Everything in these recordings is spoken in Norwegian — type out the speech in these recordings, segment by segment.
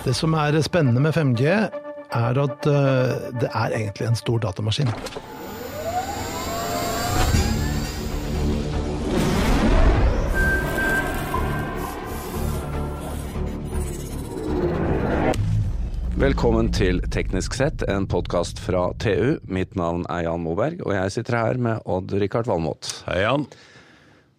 Det som er spennende med 5G, er at eh, det er egentlig en stor datamaskin. Velkommen til Teknisk sett, en podkast fra TU. Mitt navn er Jan Moberg, og jeg sitter her med Odd-Rikard Valmot. Hei, Jan.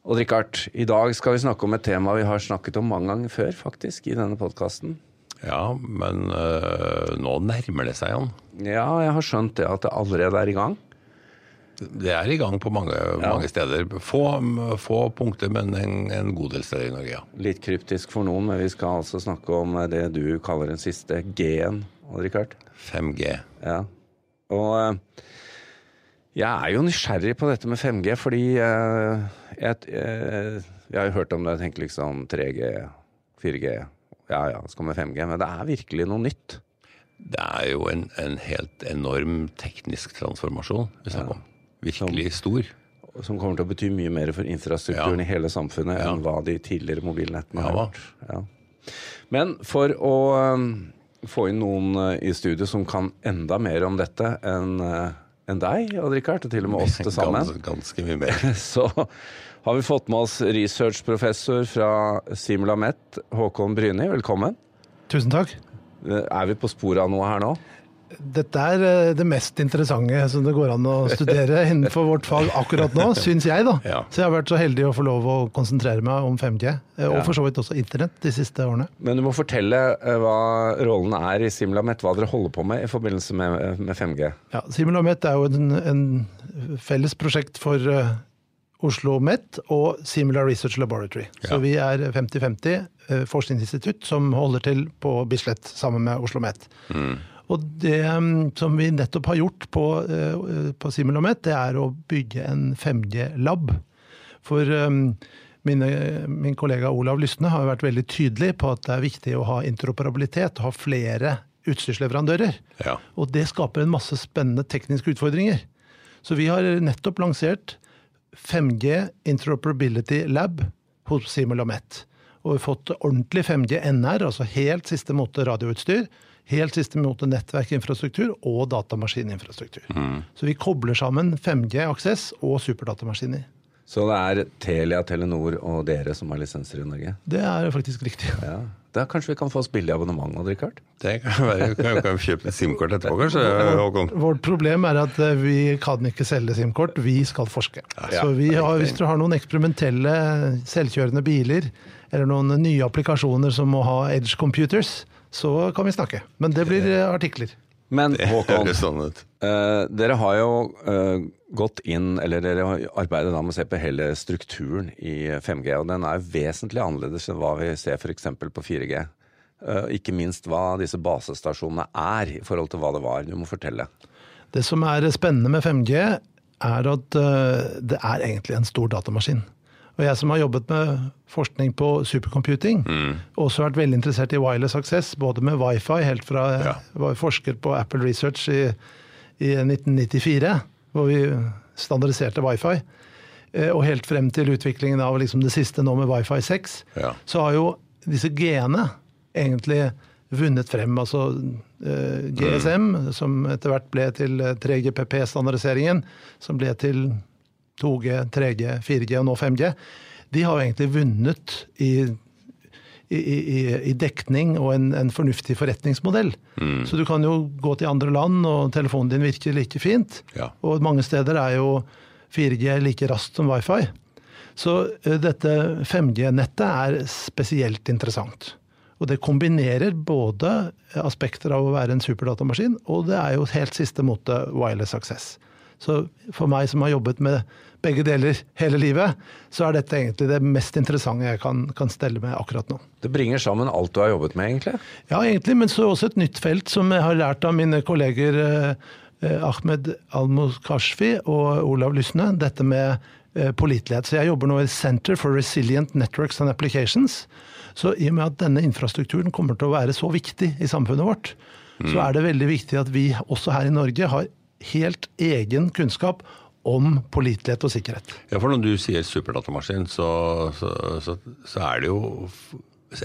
Odd-Rikard, i dag skal vi snakke om et tema vi har snakket om mange ganger før, faktisk, i denne podkasten. Ja, men øh, nå nærmer det seg, Jan. Ja, jeg har skjønt det at det allerede er i gang. Det er i gang på mange, mange steder. Få, få punkter, men en, en, god del steder i Norge, ja. Litt kryptisk for noen, men vi skal altså snakke om det du kaller den siste G-en, Odd-Rikard. 5G. Ja. Og øh, jeg er jo nysgjerrig på dette med 5G, fordi jeg, jeg, jeg har jo hørt om det, jeg tenker liksom 3G, 4G ja ja, skal med 5G. Men det er virkelig noe nytt. Det er jo en, en helt enorm teknisk transformasjon vi snakker om. Virkelig stor. Som kommer til å bety mye mer for infrastrukturen ja. i hele samfunnet ja. enn hva de tidligere mobilnettene har gjort. Ja. Men for å um, få inn noen uh, i studio som kan enda mer om dette enn uh, en deg, Odd Rikard, og til og med oss til sammen, ganske, ganske mye mer. så har vi fått med oss researchprofessor fra Simulamet, Håkon Bryni. Velkommen. Tusen takk. Er vi på sporet av noe her nå? Dette er eh, det mest interessante som det går an å studere innenfor vårt fag akkurat nå, syns jeg. da. Ja. Så jeg har vært så heldig å få lov å konsentrere meg om 5G, eh, og for så vidt også internett, de siste årene. Men du må fortelle eh, hva rollen er i Simulamet, hva dere holder på med i forbindelse med, med 5G? Ja, Simulamet er jo en, en felles prosjekt for Oslo Met og Similar Research Laboratory. Ja. Så vi er 50-50 forskningsinstitutt som holder til på Bislett sammen med Oslo Met. Mm. Og det um, som vi nettopp har gjort på, uh, på Similomet, det er å bygge en 5G-lab. For um, mine, min kollega Olav Lysne har vært veldig tydelig på at det er viktig å ha interoperabilitet, ha flere utstyrsleverandører. Ja. Og det skaper en masse spennende tekniske utfordringer. Så vi har nettopp lansert 5G Interoperability Lab hos Simulamet. Og vi har fått ordentlig 5G NR, altså helt siste måte radioutstyr helt siste måte nettverkinfrastruktur og datamaskininfrastruktur. Mm. Så vi kobler sammen 5G-aksess og superdatamaskiner. Så det er Telia, Telenor og dere som har lisenser i Norge? Det er faktisk riktig. Ja. Da kanskje vi kan få oss billig abonnement, Richard? Det kan være. Kan, kan kjøpe et SIM-kort etterpå, kanskje? Håkon? Vårt problem er at eh, vi kan ikke selge SIM-kort, vi skal forske. Ja, Så har, hvis du har noen eksperimentelle selvkjørende biler, eller noen nye applikasjoner som må ha edge computers, så kan vi snakke. Men det blir eh, artikler. Men Håkon, sånn uh, dere har jo uh, gått inn, eller dere har arbeidet med å se på hele strukturen i 5G. Og den er vesentlig annerledes enn hva vi ser f.eks. på 4G. Uh, ikke minst hva disse basestasjonene er i forhold til hva det var. Du må fortelle. Det som er spennende med 5G, er at det er egentlig en stor datamaskin. Og jeg som har jobbet med forskning på supercomputing, mm. også vært veldig interessert i wireless access, både med wifi, helt fra jeg var forsker på Apple Research i, i 1994, hvor vi standardiserte wifi, eh, og helt frem til utviklingen av liksom det siste nå med wifi 6, ja. så har jo disse G-ene egentlig vunnet frem. Altså eh, GSM, mm. som etter hvert ble til 3GPP-standardiseringen, som ble til 2G, 3G, 4G og nå 5G, de har jo egentlig vunnet i, i, i, i dekning og en, en fornuftig forretningsmodell. Mm. Så du kan jo gå til andre land, og telefonen din virker like fint. Ja. Og mange steder er jo 4G like raskt som wifi. Så uh, dette 5G-nettet er spesielt interessant. Og det kombinerer både aspekter av å være en superdatamaskin, og det er jo helt siste mote wireless access. Så for meg som har jobbet med begge deler hele livet, så er dette egentlig det mest interessante jeg kan, kan stelle med akkurat nå. Det bringer sammen alt du har jobbet med, egentlig? Ja, egentlig, men så også et nytt felt som jeg har lært av mine kolleger eh, Ahmed Al-Muskashfi og Olav Lysne. Dette med eh, pålitelighet. Så jeg jobber nå i Center for Resilient Networks and Applications. Så i og med at denne infrastrukturen kommer til å være så viktig i samfunnet vårt, mm. så er det veldig viktig at vi også her i Norge har helt egen kunnskap om pålitelighet og sikkerhet. Ja, for Når du sier superdatamaskin, så, så, så, så er det jo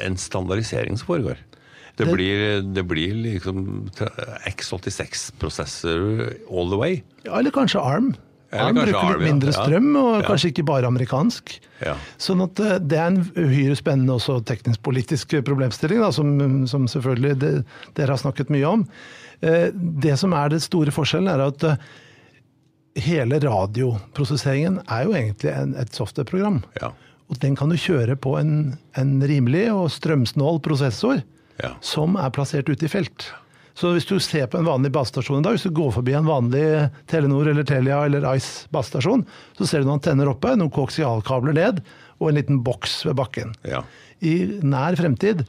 en standardisering som foregår? Det, blir, det blir liksom X86-prosesser all the way. Ja, eller kanskje ARM. Kanskje bruker litt mindre strøm, og Ja. kanskje ikke bare amerikansk. Ja. Sånn at eh, det er en uhyre spennende også teknisk-politisk problemstilling, da, som, som selvfølgelig det, dere har snakket mye om. Eh, Det som er det store forskjellen, er at eh, hele radioprosesseringen er jo egentlig en, et softwareprogram. Ja. Og den kan du kjøre på en, en rimelig og strømsnål prosessor Ja. som er plassert ute i felt. Så hvis du ser på en vanlig basestasjon i dag, hvis du går forbi en vanlig Telenor eller Telia eller Ice basestasjon, så ser du noen antenner oppe, noen koaksialkabler ned og en liten boks ved bakken. Ja. I nær fremtid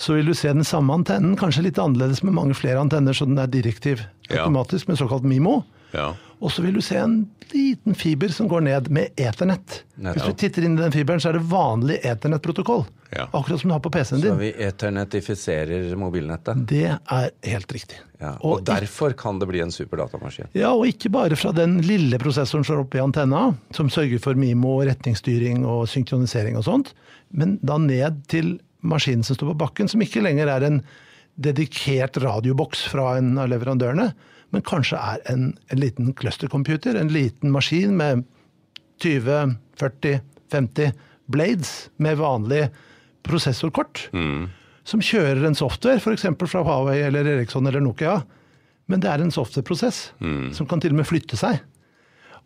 så vil du se den samme antennen, kanskje litt annerledes med mange flere antenner, så den er direktiv automatisk med såkalt MIMO. ja. Og så vil du se en liten fiber som går ned med eternett. Hvis du titter inn i den fiberen, så er det vanlig eternett-protokoll. Ja. Akkurat som du har på PC-en din. Så vi eternetifiserer mobilnettet. Det er helt riktig. Ja. Og, Og derfor kan det bli en superdatamaskin. Ja, og ikke bare fra den lille prosessoren som er oppe i antenna, som sørger for MIMO, retningsstyring og synkronisering og sånt, men da ned til maskinen som står på bakken, som ikke lenger er en dedikert radioboks fra en av leverandørene, men kanskje er en, en liten clustercomputer, en liten maskin med 20, 40, 50 blades med vanlig prosessorkort, som kjører en software, f.eks. fra Huawei eller Eriksson eller Nokia. Men det er en softwareprosess som kan til og med flytte seg.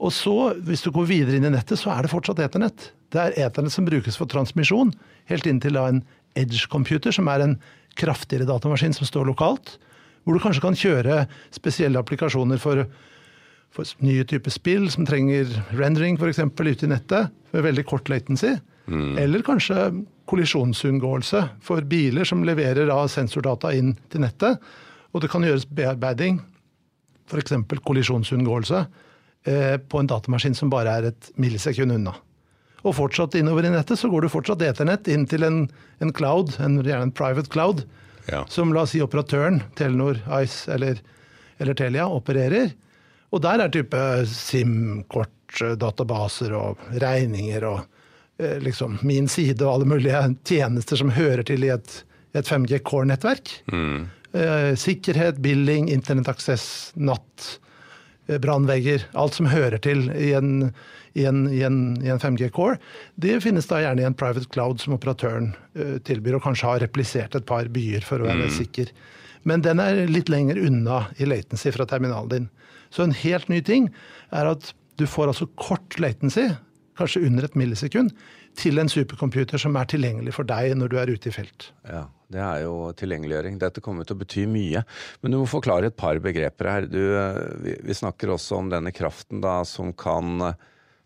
Og så, hvis du går videre inn i nettet, så er det fortsatt eternett. Det er eternett som brukes for transmisjon, helt inntil da en edge-computer, som er en kraftigere datamaskin som står lokalt. Hvor du kanskje kan kjøre spesielle applikasjoner for, for nye typer spill som trenger rendering f.eks. ute i nettet, med veldig kort latency. Eller kanskje kollisjonsunngåelse for biler som leverer da sensordata inn til nettet. Og det kan gjøres bearbeiding, f.eks. kollisjonsunngåelse, eh, på en datamaskin som bare er et millisekund unna. Og fortsatt innover i nettet så går du fortsatt eternett inn til en, en cloud, en, gjerne en private cloud, Ja. som la oss si operatøren, Telenor, Ice eller, eller Telia, opererer. Og der er type SIM-kort, eh, databaser og regninger og liksom min side og alle mulige tjenester som hører til i et, et 5G Core-nettverk. Mm. sikkerhet, billing, internettaksess, natt, eh, brannvegger. Alt som hører til i en, i en, i en, i en 5G Core. Det finnes da gjerne i en private cloud som operatøren eh, tilbyr, og kanskje har replisert et par byer for å være sikker. Men den er litt lenger unna i latency fra terminalen din. Så en helt ny ting er at du får altså kort latency, kanskje under et millisekund, til en supercomputer som er tilgjengelig for deg når du er ute i felt. Ja, Det er jo tilgjengeliggjøring. Dette kommer til å bety mye. Men du må forklare et par begreper her. Du, eh, vi, vi snakker også om denne kraften da, som kan eh,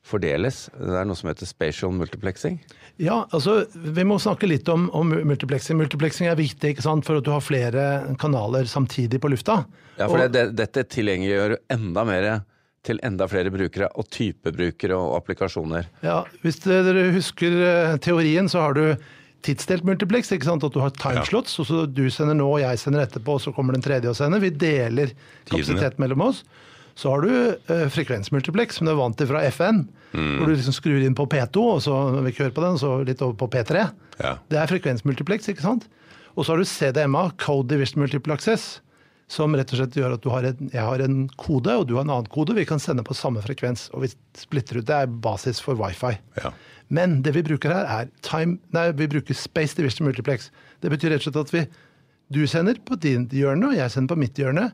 fordeles. Det er noe som heter spatial multiplexing. Ja, altså vi må snakke litt om, om multiplexing. Multiplexing er viktig ikke sant, for at du har flere kanaler samtidig på lufta. Ja, for Og- det, det, Dette tilgjengeliggjør enda mer til enda flere brukere og typebrukere og applikasjoner. Ja, Hvis dere husker eh, teorien, så har du tidsdelt multiplex. ikke sant? At du har timeslots, og så du sender nå, og jeg sender etterpå, og så kommer den tredje og sender. Vi deler kapasitet mellom oss. Så har du eh, frekvensmultiplex, som du er vant til fra FN. Hvor du liksom skrur inn på P2, og så når vi ikke hører på den, så litt over på P3. Ja. Det er frekvensmultiplex, ikke sant? Og så har du CDMA, Code Division Multiple Access, som rett og slett gjør at du har en, jeg har en kode, og du har en annen kode. Vi kan sende på samme frekvens, og vi splitter ut. Det er basis for wifi. Ja. Men det vi bruker her, er time, nei, vi bruker Space Division Multiplex. Det betyr rett og slett at vi, du sender på din hjørne, og jeg sender på mitt hjørne.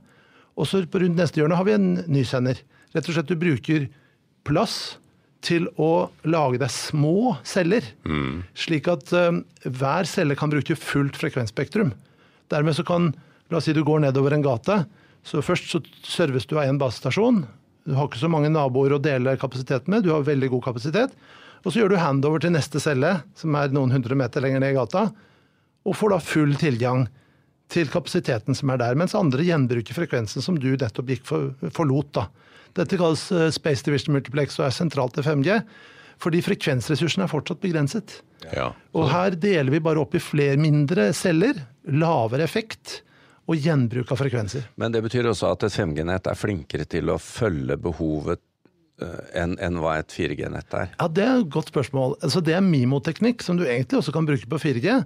Og så på rundt neste hjørne har vi en ny sender. Rett og slett du bruker plass til å lage deg små celler. Slik at eh, hver celle kan bruke fullt frekvensspektrum. Dermed så kan, la oss si du går nedover en gate, så først så serves du av en basestasjon. Du har ikke så mange naboer å dele kapasitet med, du har veldig god kapasitet. Og så gjør du handover til neste celle, som er noen hundre meter lenger ned i gata, og får da full tilgang til kapasiteten som er der, mens andre gjenbruker frekvensen som du nettopp gikk for, forlot. da. Dette kalles eh, Space Division Multiplex og er sentralt til 5G, fordi frekvensressursene er fortsatt begrenset. Ja. Og her deler vi bare opp i flere mindre celler, lavere effekt og gjenbruk av frekvenser. Men det betyr også at et 5G-nett er flinkere til å følge behovet eh, enn en hva et 4G-nett er. Ja, Det er et godt spørsmål. Altså, det er mimoteknikk, som du egentlig også kan bruke på 4G.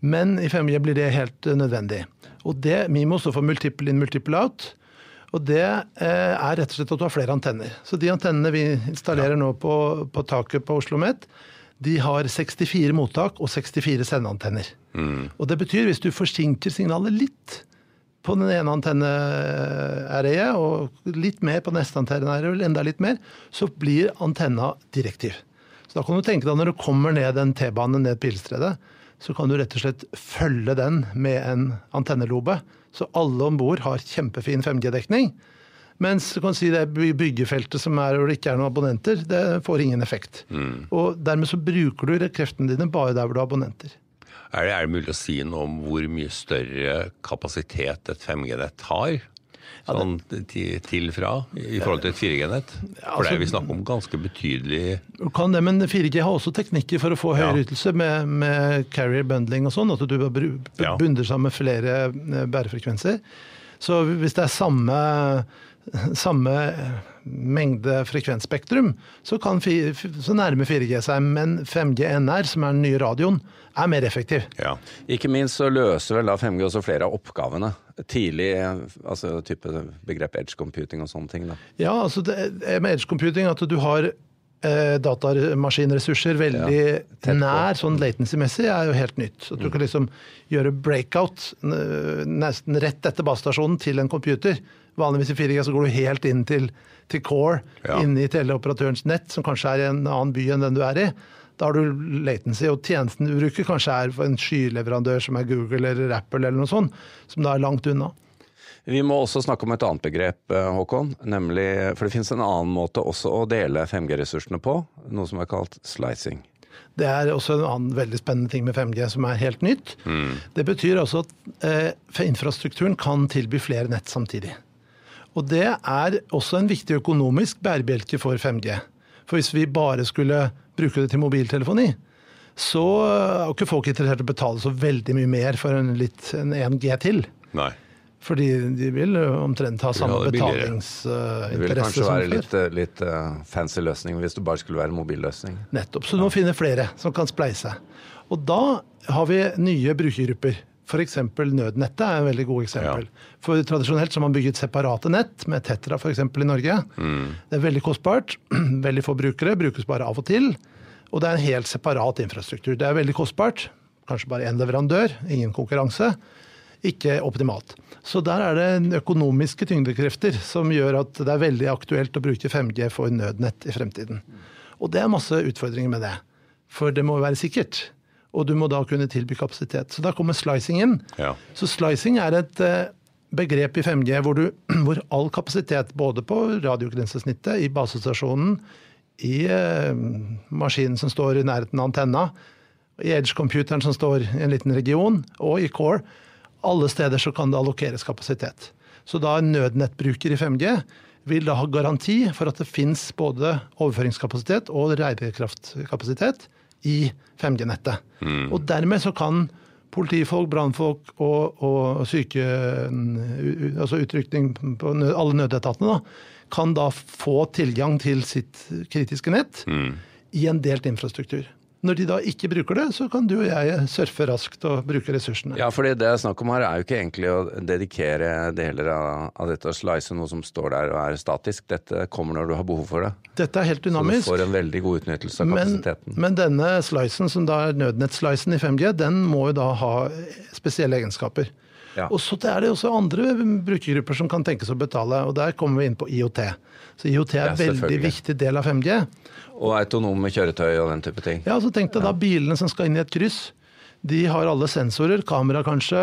Men i 5G blir det helt eh, nødvendig. Og det, MIMO står for multiple in, multiple out. Og det eh, er rett og slett at du har flere antenner. Så de antennene vi installerer nå på, på taket på Oslo Met, de har 64 mottak og 64 sendeantenner. Og det betyr hvis du forsinker signalet litt på den ene antenneæreet og litt mer på neste antenneære, eller enda litt mer, så blir antenna direktiv. Så da kan du tenke deg når du kommer ned en T-bane ned Pilestredet, så kan du rett og slett følge den med en antennelobe. Så alle om bord har kjempefin 5G-dekning. Mens du kan si det byggefeltet som er hvor det ikke er noen abonnenter, det får ingen effekt. Og dermed så bruker du kreftene dine bare der hvor du har abonnenter. Er det, er det mulig å si noe om hvor mye større kapasitet et 5G-nett har? Sånn til, fra, i forhold til et 4G-nett? For det er vi snakker om ganske betydelig kan det, men 4G har også teknikker for å få høyere ytelse med, med carrier bundling og sånn, at du bunder sammen flere eh, bærefrekvenser. Så hvis det er samme, samme mengde frekvensspektrum, så, kan så nærmer 4G seg. Men 5G NR, som er den nye radioen, er mer effektiv. Ja. Ikke minst så løser vel da 5G også flere av oppgavene. Tidlig, altså type begrep edge computing og sånne ting. da. Ja, altså det er med edge computing at du har eh, datamaskinressurser veldig ja, nær, sånn latency-messig, er jo helt nytt. At du kan liksom gjøre breakout nesten rett etter basestasjonen til en computer. Vanligvis i 4G så går du helt inn til, til core, Ja. inn i teleoperatørens nett, som kanskje er i en annen by enn den du er i. Da har du latency, og tjenesten du bruker kanskje er for en skyleverandør som er Google eller Apple eller noe sånt, som da er langt unna. Vi må også snakke om et annet begrep, eh, Håkon. Nemlig, for det finnes en annen måte også å dele 5G-ressursene på. Noe som er kalt slicing. Det er også en annen veldig spennende ting med 5G som er helt nytt. Det betyr også at eh, infrastrukturen kan tilby flere nett samtidig. Og det er også en viktig økonomisk bærebjelke for 5G. For hvis vi bare skulle bruke det til mobiltelefoni, så er ikke folk interessert i å betale så veldig mye mer for en, litt, en 1G til. Nei. Fordi de vil omtrent ha samme betalingsinteresse som før. Det ville kanskje være litt, litt eh, fancy løsning hvis det bare skulle være mobilløsning. Nettopp. Så du må finne flere som kan spleise. Og da har vi nye brukergrupper. F.eks. nødnettet er en veldig god eksempel. For Tradisjonelt så har man bygget separate nett, med Tetra f.eks. i Norge. Det er veldig kostbart. Veldig få brukere, brukes bare av og til. Og det er en helt separat infrastruktur. Det er veldig kostbart. Kanskje bare én leverandør, ingen konkurranse. Ikke optimalt. Så der er det økonomiske tyngdekrefter som gjør at det er veldig aktuelt å bruke 5G for nødnett i fremtiden. Og det er masse utfordringer med det. For det må være sikkert. Og du må da kunne tilby kapasitet. Så da kommer slicing inn. Ja. Så slicing er et eh, begrep i 5G hvor, du, hvor all kapasitet, både på radiogrensesnittet, i basestasjonen, i eh, maskinen som står i nærheten av antenna, i edge-computeren som står i en liten region, og i core, alle steder så kan det allokeres kapasitet. Så da en nødnettbruker i 5G vil da ha garanti for at det fins både overføringskapasitet og regnekraftkapasitet i 5G-nettet. Og dermed så kan politifolk, brannfolk og, og syke... Altså utrykning på alle nødetatene da, kan da få tilgang til sitt kritiske nett i en delt infrastruktur. Når de da ikke bruker det, så kan du og jeg surfe raskt og bruke ressursene. Ja, for det det er snakk om her er jo ikke egentlig å dedikere deler av, av dette og slice noe som står der og er statisk. Dette kommer når du har behov for det. Dette er helt dynamisk. Så du får en veldig god utnyttelse av Men, kapasiteten. men denne slicen, som da er nødnettslicen i 5G, den må jo da ha spesielle egenskaper. Ja. Og så er det også andre brukergrupper som kan tenkes å betale, og der kommer vi inn på IOT. Så IOT er Ja, en veldig viktig del av 5G. Og autonome kjøretøy og den type ting. Ja, så tenk deg da bilene som skal inn i et kryss. De har alle sensorer, kamera kanskje,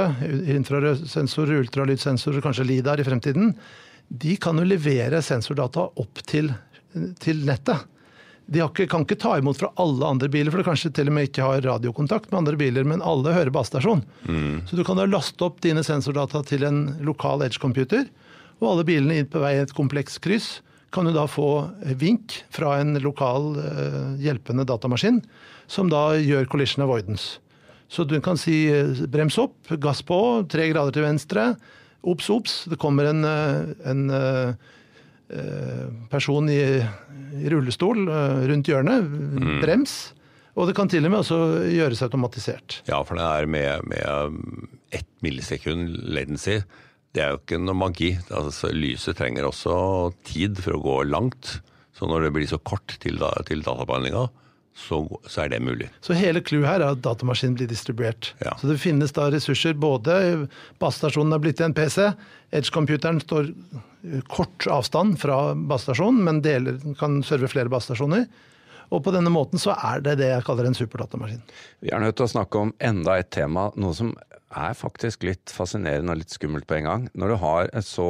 infrarødsensorer, ultralydsensorer, kanskje LIDAR i fremtiden. De kan jo levere sensordata opp til, til nettet. De ikke, kan ikke ta imot fra alle andre biler, for det kanskje til og med ikke har radiokontakt med andre biler, men alle hører basestasjon. Så du kan da laste opp dine sensordata til en lokal edge-computer, og alle bilene inn på vei i et kompleks kryss kan du da få vink fra en lokal eh, hjelpende datamaskin, som da gjør collision avoidance. Så du kan si eh, brems opp, gass på, tre grader til venstre. Ops, ops, det kommer en, eh, en person i, i rullestol rundt hjørnet. Brems. Og det kan til og med også gjøres automatisert. Ja, for det er med, med ett millisekund latency. Det er jo ikke noe magi. Altså, lyset trenger også tid for å gå langt. Så når det blir så kort til, til databehandlinga, så, så, er det mulig. Så hele clouet her er at datamaskinen blir distribuert. Ja. Så det finnes da ressurser både Basestasjonen er blitt til en PC, Edge-computeren står kort avstand fra basestasjonen, men deler, kan serve flere basestasjoner. Og på denne måten så er det det jeg kaller en superdatamaskin. Vi er nødt til å snakke om enda et tema, noe som er faktisk litt fascinerende og litt skummelt på en gang. Når du har så,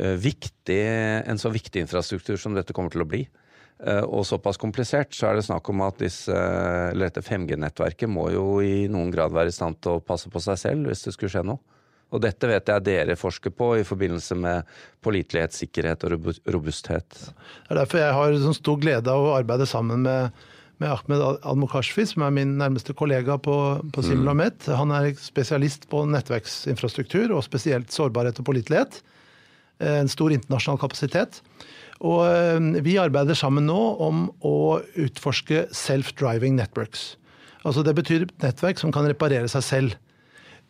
uh, viktig, en så viktig infrastruktur som dette kommer til å bli, uh, og såpass komplisert, så er det snakk om at disse, dette 5G-nettverket må jo i noen grad være i stand til å passe på seg selv hvis det skulle skje noe. Og dette vet jeg dere forsker på i forbindelse med pålitelighet, sikkerhet og robusthet. Det er derfor jeg har sånn stor glede av å arbeide sammen med, med Ahmed Al-Mokashfi, som er min nærmeste kollega på, på Simulamet. Han er spesialist på nettverksinfrastruktur, og spesielt sårbarhet og pålitelighet. Eh, en stor internasjonal kapasitet. Og eh, vi arbeider sammen nå om å utforske self-driving networks. Altså Det betyr nettverk som kan reparere seg selv.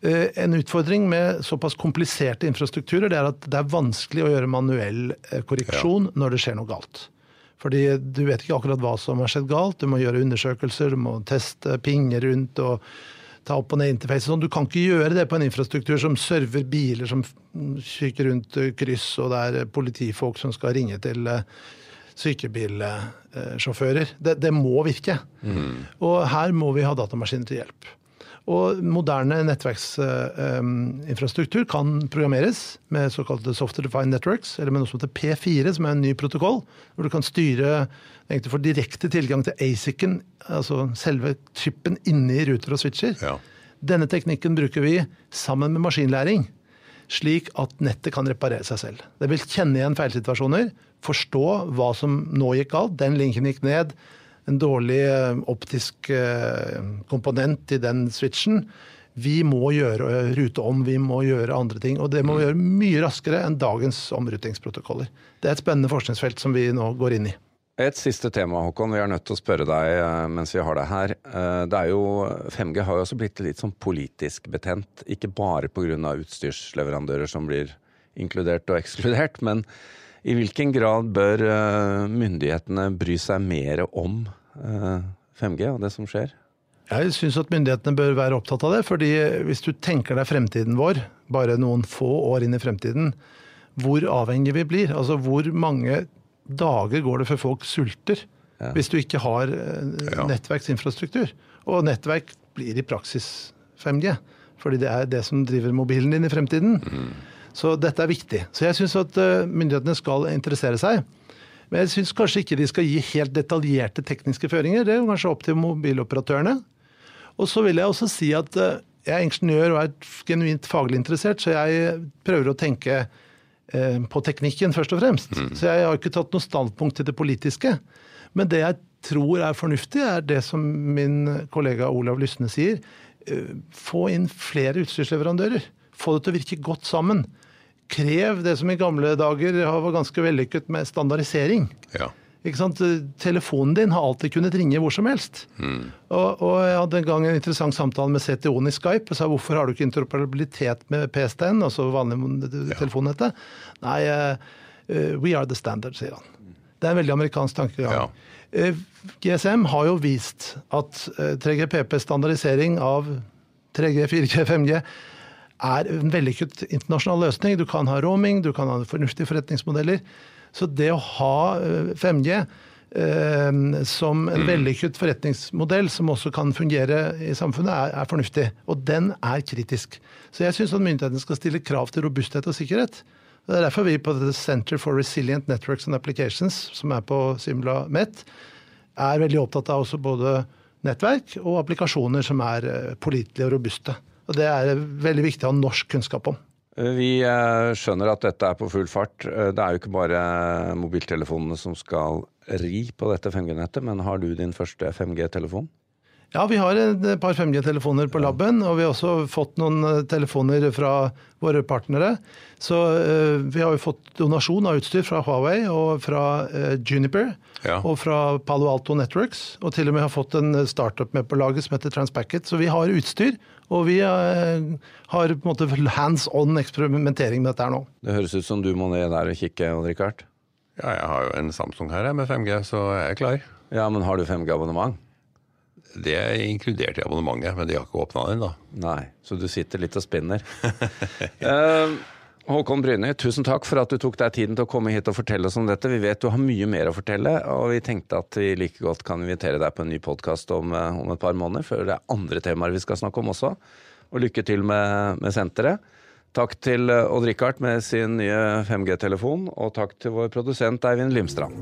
Eh, en utfordring med såpass kompliserte infrastrukturer det er at det er vanskelig å gjøre manuell korreksjon ja. når det skjer noe galt. Fordi du vet ikke akkurat hva som har skjedd galt. Du må gjøre undersøkelser, du må teste, pinge rundt og ta opp og ned interface. Sånn. Du kan ikke gjøre det på en infrastruktur som server biler som kikker rundt kryss, og det er politifolk som skal ringe til eh, sykebilsjåfører. Det, det må virke. Mm. Og her må vi ha datamaskiner til hjelp. Og moderne nettverksinfrastruktur kan programmeres med såkalte software defined networks, eller med noe som heter P4, som er en ny protokoll, hvor du kan styre egentlig får direkte tilgang til ASIC-en, altså selve chipen inni ruter og switcher. Ja. Denne teknikken bruker vi sammen med maskinlæring, slik at nettet kan reparere seg selv. Det vil kjenne igjen feilsituasjoner, forstå hva som nå gikk galt, den linken gikk ned, en dårlig eh, optisk eh, komponent i den switchen. Vi må gjøre, eh, rute om, vi må gjøre andre ting. Og det må vi gjøre mye raskere enn dagens omrutingsprotokoller. Det er et spennende forskningsfelt som vi nå går inn i. Et siste tema, Håkon. Vi er nødt til å spørre deg mens vi har deg her. Det er jo, 5G har jo også blitt litt sånn politisk betent. Ikke bare pga. utstyrsleverandører som blir inkludert og ekskludert, men i hvilken grad bør eh, myndighetene bry seg mer om 5G eh, og det som skjer? Jeg syns at myndighetene bør være opptatt av det. fordi hvis du tenker deg fremtiden vår, bare noen få år inn i fremtiden, hvor avhengig vi blir. Altså hvor mange dager går det før folk sulter ja. hvis du ikke har eh, nettverksinfrastruktur. Og nettverk blir i praksis 5G. Fordi det er det som driver mobilen din i fremtiden. Mm. Så dette er viktig. Så jeg syns at eh, myndighetene skal interessere seg. Men jeg syns kanskje ikke de skal gi helt detaljerte tekniske føringer. Det er kanskje opp til mobiloperatørene. Og så vil jeg også si at eh, jeg er ingeniør og er genuint faglig interessert, så jeg prøver å tenke eh, på teknikken først og fremst. Mm. Så jeg har ikke tatt noe standpunkt til det politiske. Men det jeg tror er fornuftig, er det som min kollega Olav Lysne sier. Få inn flere utstyrsleverandører. Få det til å virke godt sammen krev det som i gamle dager var ganske vellykket med standardisering. Ja. Ikke sant? Telefonen din har alltid kunnet ringe hvor som helst. Mm. Og, og, Jeg hadde en gang en interessant samtale med CTO-en i Skype og sa hvorfor har du ikke interoperabilitet med PSTN, altså vanlig ja. telefonnettet. Nei, uh, we are the standard, sier han. Det er en veldig amerikansk tankegang. Ja. Uh, GSM har jo vist at uh, 3GPP-standardisering av 3G, 4G, 5G er en vellykket internasjonal løsning. Du kan ha roaming, du kan ha fornuftige forretningsmodeller. Så det å ha 5G eh, eh, som en mm. vellykket forretningsmodell som også kan fungere i samfunnet, er, er fornuftig. Og den er kritisk. Så jeg syns at myndighetene skal stille krav til robusthet og sikkerhet. Det er derfor vi på The Center for Resilient Networks and Applications, som er på Simla Met, er veldig opptatt av også både nettverk og applikasjoner som er eh, pålitelige og robuste. Og Det er veldig viktig å ha norsk kunnskap om. Vi eh, skjønner at dette er på full fart. Eh, det er jo ikke bare mobiltelefonene som skal ri på dette 5G-nettet, men har du din første 5G-telefon? Ja, vi har et par 5G-telefoner på laben, og vi har også fått noen eh, telefoner fra våre partnere. Så vi har jo fått donasjon av utstyr fra Huawei og fra Juniper Ja. og fra Palo Alto Networks. Og til og med har fått en startup med på laget som heter Transpacket. Så vi har utstyr, og vi uh, har på en måte hands on eksperimentering med dette her nå. Det høres ut som du må ned der og kikke, Odd Rikard. Ja, jeg har jo en Samsung her med 5G, så jeg er klar. Ja, men har du 5G-abonnement? Det er inkludert i abonnementet, men de har ikke åpna den, da. Nei, så du sitter litt og spinner. Eh, Håkon Bryne, tusen takk for at du tok deg tiden til å komme hit og fortelle oss om dette. Vi vet du har mye mer å fortelle, og vi tenkte at vi like godt kan invitere deg på en ny podkast om, eh, om et par måneder, før det er andre temaer vi skal snakke om også. Og lykke til med, med senteret. Takk til eh, Odd Rikard med sin nye 5G-telefon, og takk til vår produsent Eivind Limstrand.